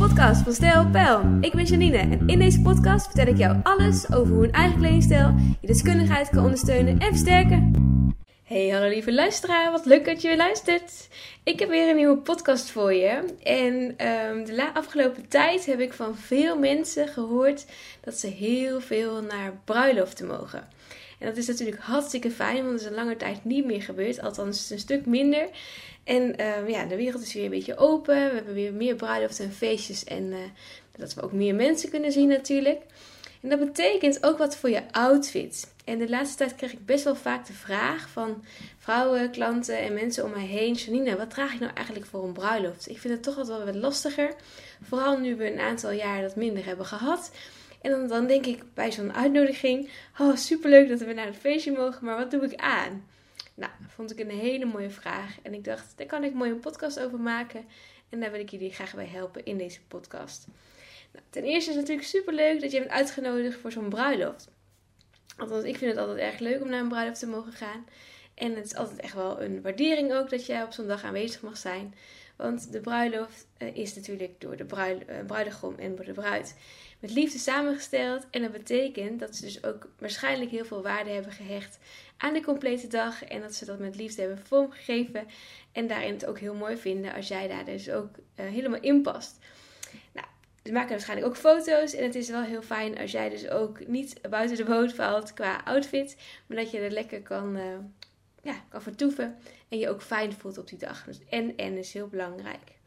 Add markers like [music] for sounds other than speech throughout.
podcast van Stijl. Ik ben Janine en in deze podcast vertel ik jou alles over hoe een eigen kledingstijl je deskundigheid kan ondersteunen en versterken. Hey, hallo lieve luisteraar, wat leuk dat je weer luistert. Ik heb weer een nieuwe podcast voor je. En um, de afgelopen tijd heb ik van veel mensen gehoord dat ze heel veel naar bruiloften mogen. En dat is natuurlijk hartstikke fijn, want het is een lange tijd niet meer gebeurd. Althans, een stuk minder. En uh, ja, de wereld is weer een beetje open. We hebben weer meer bruiloften en feestjes. En uh, dat we ook meer mensen kunnen zien natuurlijk. En dat betekent ook wat voor je outfit. En de laatste tijd krijg ik best wel vaak de vraag van vrouwen, klanten en mensen om mij heen. Janine, wat draag ik nou eigenlijk voor een bruiloft? Ik vind het toch altijd wel wat lastiger. Vooral nu we een aantal jaar dat minder hebben gehad. En dan, denk ik bij zo'n uitnodiging: Oh, superleuk dat we naar het feestje mogen, maar wat doe ik aan? Nou, vond ik een hele mooie vraag. En ik dacht, daar kan ik mooi een podcast over maken. En daar wil ik jullie graag bij helpen in deze podcast. Nou, ten eerste is het natuurlijk superleuk dat je bent uitgenodigd voor zo'n bruiloft. Althans, ik vind het altijd erg leuk om naar een bruiloft te mogen gaan. En het is altijd echt wel een waardering ook dat jij op zo'n dag aanwezig mag zijn. Want de bruiloft eh, is natuurlijk door de eh, bruidegom en door de bruid met liefde samengesteld. En dat betekent dat ze dus ook waarschijnlijk heel veel waarde hebben gehecht aan de complete dag. En dat ze dat met liefde hebben vormgegeven. En daarin het ook heel mooi vinden als jij daar dus ook uh, helemaal in past. Nou, ze maken waarschijnlijk ook foto's. En het is wel heel fijn als jij dus ook niet buiten de boot valt qua outfit. Maar dat je er lekker kan, uh, ja, kan vertoeven. En je ook fijn voelt op die dag. Dus en en is heel belangrijk.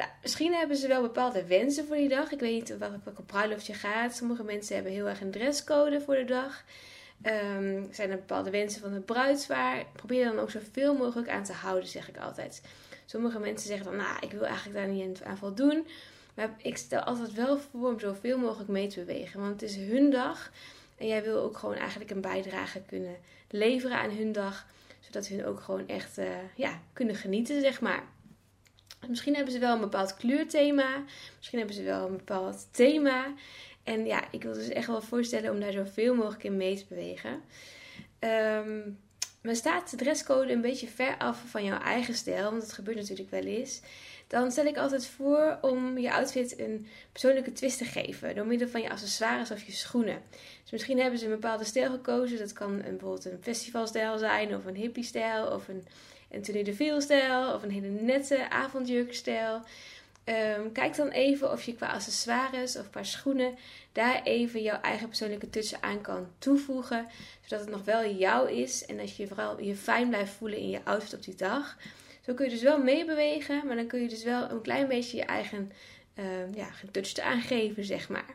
Nou, misschien hebben ze wel bepaalde wensen voor die dag. Ik weet niet welke bruiloft je gaat. Sommige mensen hebben heel erg een dresscode voor de dag. Um, zijn er bepaalde wensen van het bruidspaar? Probeer dan ook zoveel mogelijk aan te houden, zeg ik altijd. Sommige mensen zeggen dan, nou, ik wil eigenlijk daar niet aan voldoen. Maar ik stel altijd wel voor om zoveel mogelijk mee te bewegen. Want het is hun dag. En jij wil ook gewoon eigenlijk een bijdrage kunnen leveren aan hun dag. Zodat hun ook gewoon echt uh, ja, kunnen genieten, zeg maar. Misschien hebben ze wel een bepaald kleurthema. Misschien hebben ze wel een bepaald thema. En ja, ik wil dus echt wel voorstellen om daar zoveel mogelijk in mee te bewegen. Um, maar staat de dresscode een beetje ver af van jouw eigen stijl, want dat gebeurt natuurlijk wel eens. Dan stel ik altijd voor om je outfit een persoonlijke twist te geven. Door middel van je accessoires of je schoenen. Dus misschien hebben ze een bepaalde stijl gekozen. Dat kan een, bijvoorbeeld een festivalstijl zijn, of een hippie-stijl, of een, een tenue de ville-stijl, of een hele nette avondjurkstijl. Um, kijk dan even of je qua accessoires of qua schoenen daar even jouw eigen persoonlijke touch aan kan toevoegen. Zodat het nog wel jou is en dat je vooral je fijn blijft voelen in je outfit op die dag. Zo kun je dus wel meebewegen, maar dan kun je dus wel een klein beetje je eigen uh, ja, touch aangeven, zeg maar.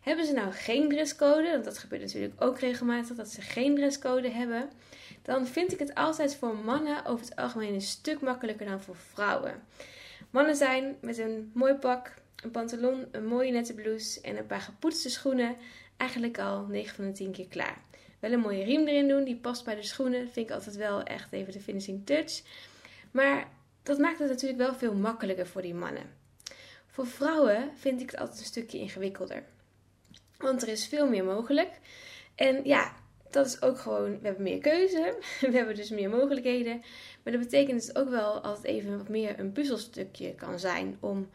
Hebben ze nou geen dresscode, want dat gebeurt natuurlijk ook regelmatig dat ze geen dresscode hebben, dan vind ik het altijd voor mannen over het algemeen een stuk makkelijker dan voor vrouwen. Mannen zijn met een mooi pak, een pantalon, een mooie nette blouse en een paar gepoetste schoenen eigenlijk al 9 van de 10 keer klaar. Wel een mooie riem erin doen, die past bij de schoenen. Vind ik altijd wel echt even de finishing touch. Maar dat maakt het natuurlijk wel veel makkelijker voor die mannen. Voor vrouwen vind ik het altijd een stukje ingewikkelder. Want er is veel meer mogelijk. En ja, dat is ook gewoon, we hebben meer keuze. [laughs] We hebben dus meer mogelijkheden. Maar dat betekent het ook wel altijd even wat meer een puzzelstukje kan zijn. Om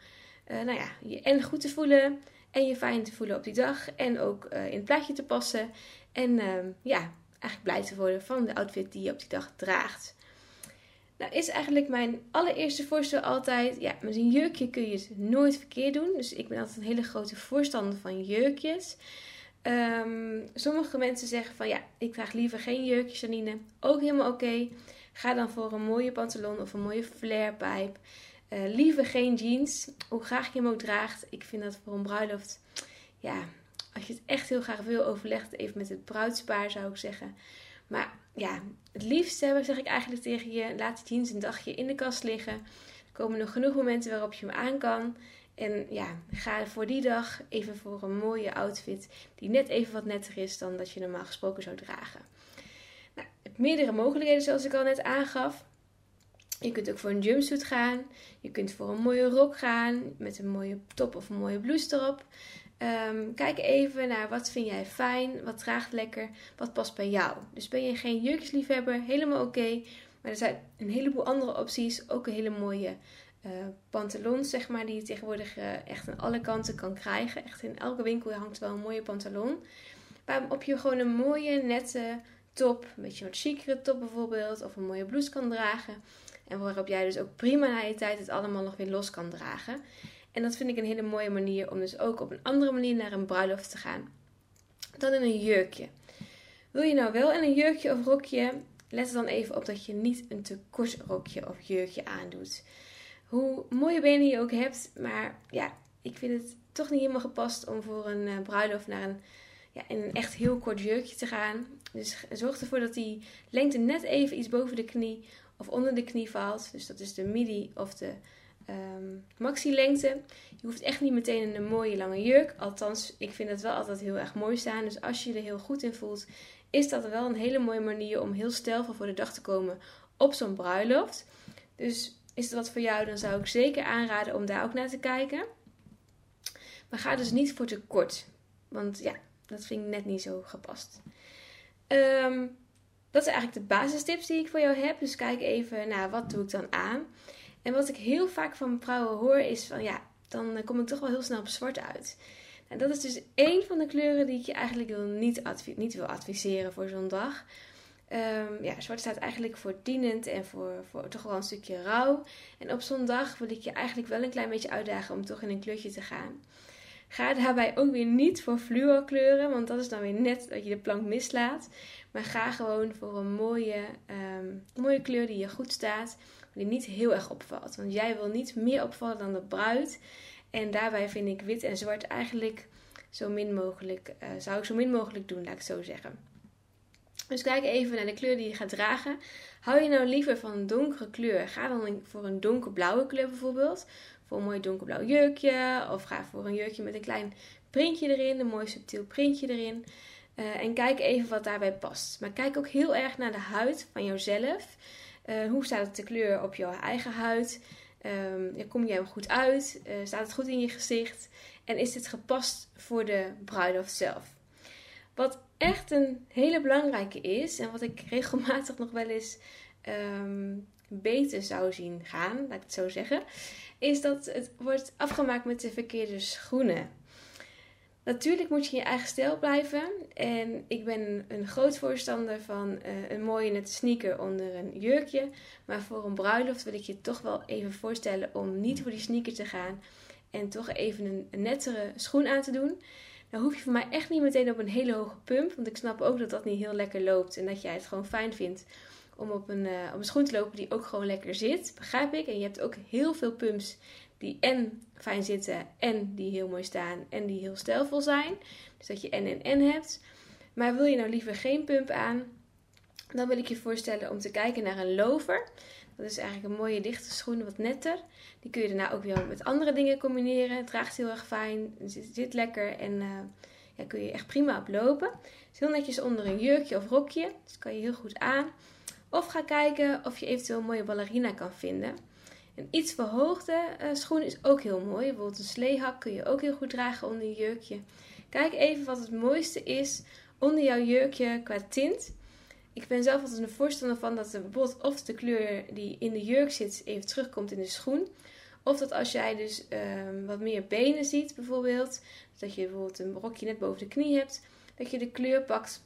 uh, nou ja, je en goed te voelen en je fijn te voelen op die dag. En ook uh, in het plaatje te passen. En uh, ja, eigenlijk blij te worden van de outfit die je op die dag draagt. Nou is eigenlijk mijn allereerste voorstel altijd, ja, met een jurkje kun je het nooit verkeerd doen. Dus ik ben altijd een hele grote voorstander van jurkjes. Um, sommige mensen zeggen van ja, ik draag liever geen jurkje, Janine. Ook helemaal oké. Ga dan voor een mooie pantalon of een mooie flairpijp. Uh, liever geen jeans, hoe graag je hem ook draagt. Ik vind dat voor een bruiloft, ja, als je het echt heel graag wil, overleg even met het bruidspaar, zou ik zeggen. Maar ja, het liefst zeg ik eigenlijk tegen je, laat de jeans een dagje in de kast liggen. Er komen nog genoeg momenten waarop je hem aan kan. En ja, ga voor die dag even voor een mooie outfit die net even wat netter is dan dat je normaal gesproken zou dragen. Nou, meerdere mogelijkheden zoals ik al net aangaf. Je kunt ook voor een jumpsuit gaan. Je kunt voor een mooie rok gaan met een mooie top of een mooie blouse erop. Um, kijk even naar wat vind jij fijn, wat draagt lekker, wat past bij jou. Dus ben je geen jurkjesliefhebber, helemaal oké. maar er zijn een heleboel andere opties, ook een hele mooie uh, pantalons, zeg maar, die je tegenwoordig echt aan alle kanten kan krijgen. Echt in elke winkel hangt wel een mooie pantalon. Waarop je gewoon een mooie, nette top, een beetje wat chicere top bijvoorbeeld, of een mooie blouse kan dragen. En waarop jij dus ook prima na je tijd het allemaal nog weer los kan dragen. En dat vind ik een hele mooie manier om dus ook op een andere manier naar een bruiloft te gaan. Dan in een jurkje. Wil je nou wel in een jurkje of rokje, let er dan even op dat je niet een te kort rokje of jurkje aandoet. Hoe mooie benen je ook hebt, maar ja, ik vind het toch niet helemaal gepast om voor een uh, bruiloft naar een, ja, in een echt heel kort jurkje te gaan. Dus zorg ervoor dat die lengte net even iets boven de knie of onder de knie valt. Dus dat is de midi of de um, maxi-lengte. Je hoeft echt niet meteen een mooie lange jurk. Althans, ik vind het wel altijd heel erg mooi staan. Dus als je er heel goed in voelt, is dat wel een hele mooie manier om heel stijlvol voor de dag te komen op zo'n bruiloft. Dus is het wat voor jou, dan zou ik zeker aanraden om daar ook naar te kijken. Maar ga dus niet voor te kort. Want ja, dat vind ik net niet zo gepast. Ehm, dat zijn eigenlijk de basistips die ik voor jou heb. Dus kijk even naar wat doe ik dan aan. En wat ik heel vaak van vrouwen hoor is van ja, dan kom ik toch wel heel snel op zwart uit. En dat is dus één van de kleuren die ik je eigenlijk wil niet, niet wil adviseren voor zo'n dag. Um, ja, zwart staat eigenlijk voor dienend en voor, voor toch wel een stukje rouw. En op zo'n dag wil ik je eigenlijk wel een klein beetje uitdagen om toch in een kleurtje te gaan. Ga daarbij ook weer niet voor fluorkleuren, want dat is dan weer net dat je de plank mislaat. Maar ga gewoon voor een mooie, um, mooie kleur die je goed staat, die niet heel erg opvalt. Want jij wil niet meer opvallen dan de bruid. En daarbij vind ik wit en zwart eigenlijk zo min mogelijk, uh, zou ik zo min mogelijk doen, laat ik zo zeggen. Dus kijk even naar de kleur die je gaat dragen. Hou je nou liever van een donkere kleur? Ga dan voor een donkerblauwe kleur bijvoorbeeld. Voor een mooi donkerblauw jurkje. Of ga voor een jurkje met een klein printje erin. Een mooi subtiel printje erin. Uh, en kijk even wat daarbij past. Maar kijk ook heel erg naar de huid van jouzelf. Uh, hoe staat het de kleur op jouw eigen huid? Um, kom je hem goed uit? Uh, staat het goed in je gezicht? En is dit gepast voor de bruiloft zelf? Wat echt een hele belangrijke is, en wat ik [laughs] regelmatig nog wel eens um, beter zou zien gaan, laat ik het zo zeggen, is dat het wordt afgemaakt met de verkeerde schoenen. Natuurlijk moet je in je eigen stijl blijven. En ik ben een groot voorstander van uh, een mooie nette sneaker onder een jurkje. Maar voor een bruiloft wil ik je toch wel even voorstellen om niet voor die sneaker te gaan. En toch even een nettere schoen aan te doen. Dan hoef je voor mij echt niet meteen op een hele hoge pump. Want ik snap ook dat dat niet heel lekker loopt. En dat jij het gewoon fijn vindt om op een, uh, op een schoen te lopen die ook gewoon lekker zit. Begrijp ik. En je hebt ook heel veel pumps die en fijn zitten en die heel mooi staan en die heel stijlvol zijn. Dus dat je en en en hebt. Maar wil je nou liever geen pump aan, dan wil ik je voorstellen om te kijken naar een lover. Dat is eigenlijk een mooie dichte schoen, wat netter. Die kun je daarna ook weer met andere dingen combineren. Het draagt heel erg fijn, zit, zit lekker en uh, ja, kun je echt prima op lopen. is heel netjes onder een jurkje of rokje, dus kan je heel goed aan. Of ga kijken of je eventueel een mooie ballerina kan vinden. Een iets verhoogde uh, schoen is ook heel mooi. Bijvoorbeeld een sleehak kun je ook heel goed dragen onder je jurkje. Kijk even wat het mooiste is onder jouw jurkje qua tint. Ik ben zelf altijd een voorstander van dat er bijvoorbeeld of de kleur die in de jurk zit even terugkomt in de schoen. Of dat als jij dus um, wat meer benen ziet bijvoorbeeld, dat je bijvoorbeeld een rokje net boven de knie hebt, dat je de kleur pakt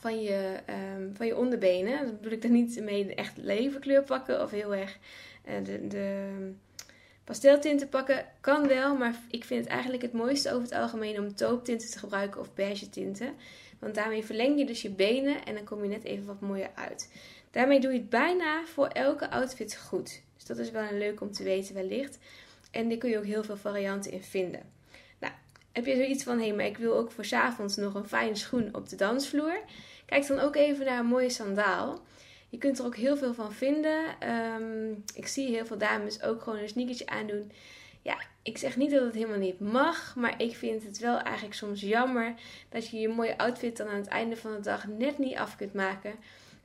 van je, um, van je onderbenen. Dat bedoel ik dan niet mee echt levenkleur pakken of heel erg uh, de, de pasteltinten pakken. Kan wel, maar ik vind het eigenlijk het mooiste over het algemeen om tauptinten te gebruiken of beige tinten. Want daarmee verleng je dus je benen en dan kom je net even wat mooier uit. Daarmee doe je het bijna voor elke outfit goed. Dus dat is wel een leuk om te weten wellicht. En daar kun je ook heel veel varianten in vinden. Nou, heb je zoiets van, hé, hey, maar ik wil ook voor s avonds nog een fijne schoen op de dansvloer. Kijk dan ook even naar een mooie sandaal. Je kunt er ook heel veel van vinden. Um, ik zie heel veel dames ook gewoon een sneakertje aandoen ja, ik zeg niet dat het helemaal niet mag, maar ik vind het wel eigenlijk soms jammer dat je je mooie outfit dan aan het einde van de dag net niet af kunt maken.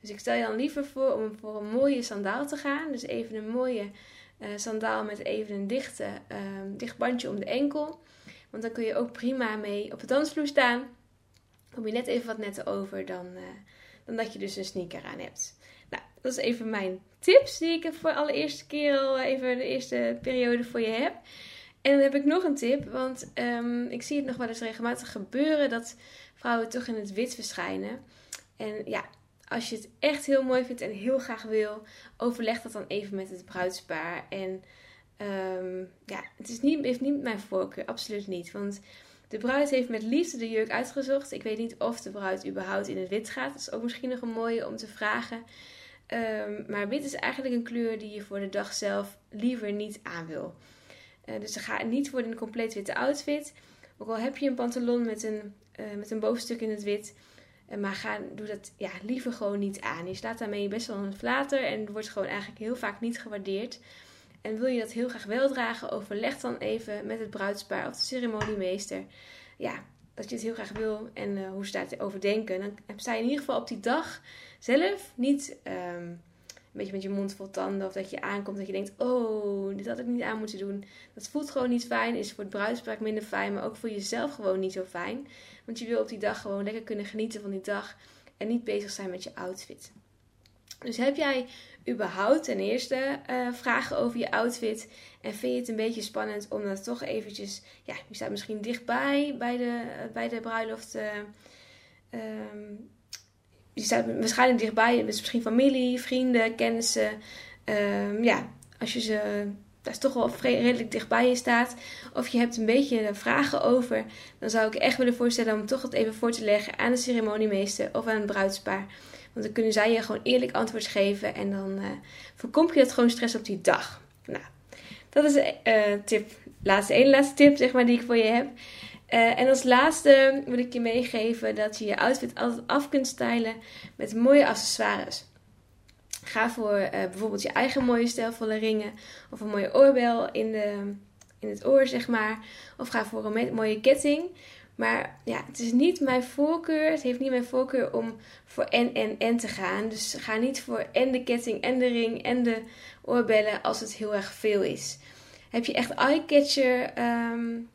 Dus ik stel je dan liever voor om voor een mooie sandaal te gaan. Dus even een mooie uh, sandaal met even een dichte, uh, dicht bandje om de enkel. Want dan kun je ook prima mee op de dansvloer staan. Kom je net even wat netter over dan, uh, dan dat je dus een sneaker aan hebt. Nou, dat is even mijn tips die ik voor de allereerste keer al even de eerste periode voor je heb. En dan heb ik nog een tip, want ehm, ik zie het nog wel eens regelmatig gebeuren dat vrouwen toch in het wit verschijnen. En ja, als je het echt heel mooi vindt en heel graag wil, overleg dat dan even met het bruidspaar. En um, ja, het is niet, heeft niet mijn voorkeur, absoluut niet. Want de bruid heeft met liefde de jurk uitgezocht. Ik weet niet of de bruid überhaupt in het wit gaat. Dat is ook misschien nog een mooie om te vragen. Um, maar wit is eigenlijk een kleur die je voor de dag zelf liever niet aan wil. Uh, dus ga niet voor een compleet witte outfit. Ook al heb je een pantalon met een, uh, met een bovenstuk in het wit. Uh, maar ga, doe dat ja, liever gewoon niet aan. Je slaat daarmee best wel een flater en wordt gewoon eigenlijk heel vaak niet gewaardeerd. En wil je dat heel graag wel dragen, overleg dan even met het bruidspaar of de ceremoniemeester. Ja, dat je het heel graag wil en uh, hoe ze daarover denken. Dan sta je in ieder geval op die dag zelf niet een beetje met je mond vol tanden. Of dat je aankomt dat je denkt, oh, dit had ik niet aan moeten doen. Dat voelt gewoon niet fijn. Is voor het bruidspaar minder fijn, maar ook voor jezelf gewoon niet zo fijn. Want je wil op die dag gewoon lekker kunnen genieten van die dag. En niet bezig zijn met je outfit. Dus heb jij überhaupt ten eerste uh, vragen over je outfit? En vind je het een beetje spannend om dat toch eventjes... Ja, je staat misschien dichtbij bij de, bij de bruiloft. Uh, je staat waarschijnlijk dichtbij. Het is misschien familie, vrienden, kennissen. Um, ja, als je ze... Dat is toch wel redelijk dichtbij je staat. Of je hebt een beetje vragen over. Dan zou ik echt willen voorstellen om toch het even voor te leggen aan de ceremoniemeester of aan het bruidspaar. Want dan kunnen zij je gewoon eerlijk antwoord geven en dan uh, voorkom je dat gewoon stress op die dag. Nou, dat is uh, tip, laatste, ene laatste tip zeg maar die ik voor je heb. Uh, en als laatste wil ik je meegeven dat je je outfit altijd af kunt stylen met mooie accessoires. Ga voor uh, bijvoorbeeld je eigen mooie stijlvolle ringen of een mooie oorbel in, de, in het oor, zeg maar. Of ga voor een mooie ketting. Maar ja, het is niet mijn voorkeur. Het heeft niet mijn voorkeur om voor en en en te gaan. Dus ga niet voor en de ketting en de ring en de oorbellen als het heel erg veel is. Heb je echt eye-catcher um,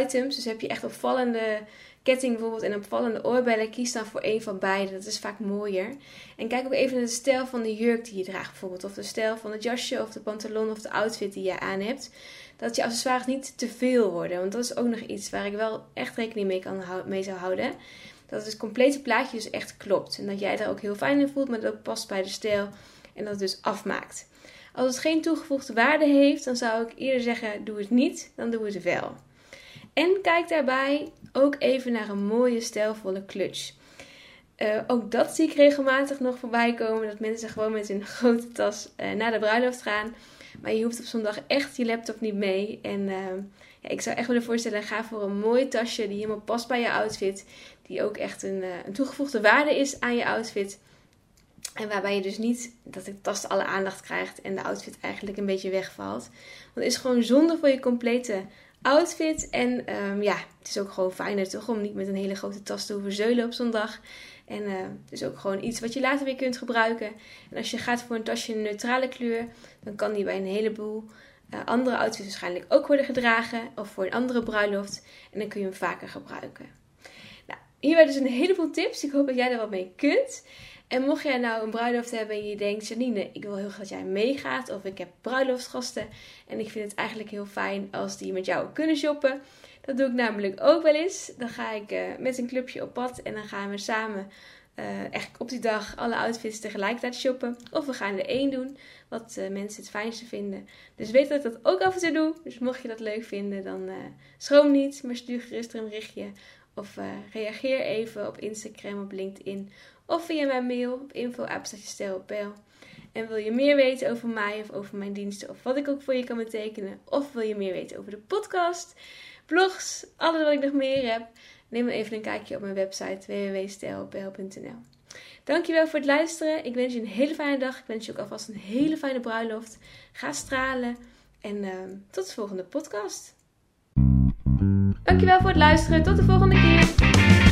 items, dus heb je echt opvallende ketting bijvoorbeeld en opvallende oorbellen, kies dan voor een van beide. Dat is vaak mooier. En kijk ook even naar de stijl van de jurk die je draagt bijvoorbeeld. Of de stijl van het jasje of de pantalon of de outfit die je aan hebt dat je accessoires niet te veel worden. Want dat is ook nog iets waar ik wel echt rekening mee, kan mee zou houden. Dat het complete plaatje dus echt klopt. En dat jij daar ook heel fijn in voelt, maar dat ook past bij de stijl. En dat het dus afmaakt. Als het geen toegevoegde waarde heeft, dan zou ik eerder zeggen: doe het niet, dan doe het wel. En kijk daarbij ook even naar een mooie, stijlvolle clutch. Uh, ook dat zie ik regelmatig nog voorbij komen. Dat mensen gewoon met hun [laughs] grote tas uh, naar de bruiloft gaan. Maar je hoeft op zo'n dag echt je laptop niet mee. En uh, ja, ik zou echt willen voorstellen, ga voor een mooi tasje die helemaal past bij je outfit. Die ook echt een, een toegevoegde waarde is aan je outfit. En waarbij je dus niet dat de tas alle aandacht krijgt en de outfit eigenlijk een beetje wegvalt. Want is gewoon zonde voor je complete outfit. En um, ja, het is ook gewoon fijner toch om niet met een hele grote tas te hoeven zeulen op zo'n dag. En uh, het is ook gewoon iets wat je later weer kunt gebruiken. En als je gaat voor een tasje een neutrale kleur, dan kan die bij een heleboel uh, andere outfits waarschijnlijk ook worden gedragen. Of voor een andere bruiloft. En dan kun je hem vaker gebruiken. Nou, hier waren dus een heleboel tips. Ik hoop dat jij er wat mee kunt. En mocht jij nou een bruiloft hebben en je denkt, Janine, ik wil heel graag dat jij meegaat. Of ik heb bruiloftsgasten en ik vind het eigenlijk heel fijn als die met jou kunnen shoppen. Dat doe ik namelijk ook wel eens. Dan ga ik uh, met een clubje op pad en dan gaan we samen uh, echt op die dag alle outfits tegelijkertijd shoppen. Of we gaan er één doen, wat uh, mensen het fijnste vinden. Dus weet dat ik dat ook af en toe doe. Dus mocht je dat leuk vinden, dan schroom niet, maar stuur gerust een berichtje. Of reageer even op Instagram, op LinkedIn. Of via mijn mail op info.stijl.pl. En wil je meer weten over mij of over mijn diensten of wat ik ook voor je kan betekenen? Of wil je meer weten over de podcast? blogs, alles wat ik nog meer heb. Neem dan even een kijkje op mijn website www.stijlpl.nl. Dankjewel voor het luisteren. Ik wens je een hele fijne dag. Ik wens je ook alvast een hele fijne bruiloft. Ga stralen. En uh, tot de volgende podcast. Dankjewel voor het luisteren. Tot de volgende keer.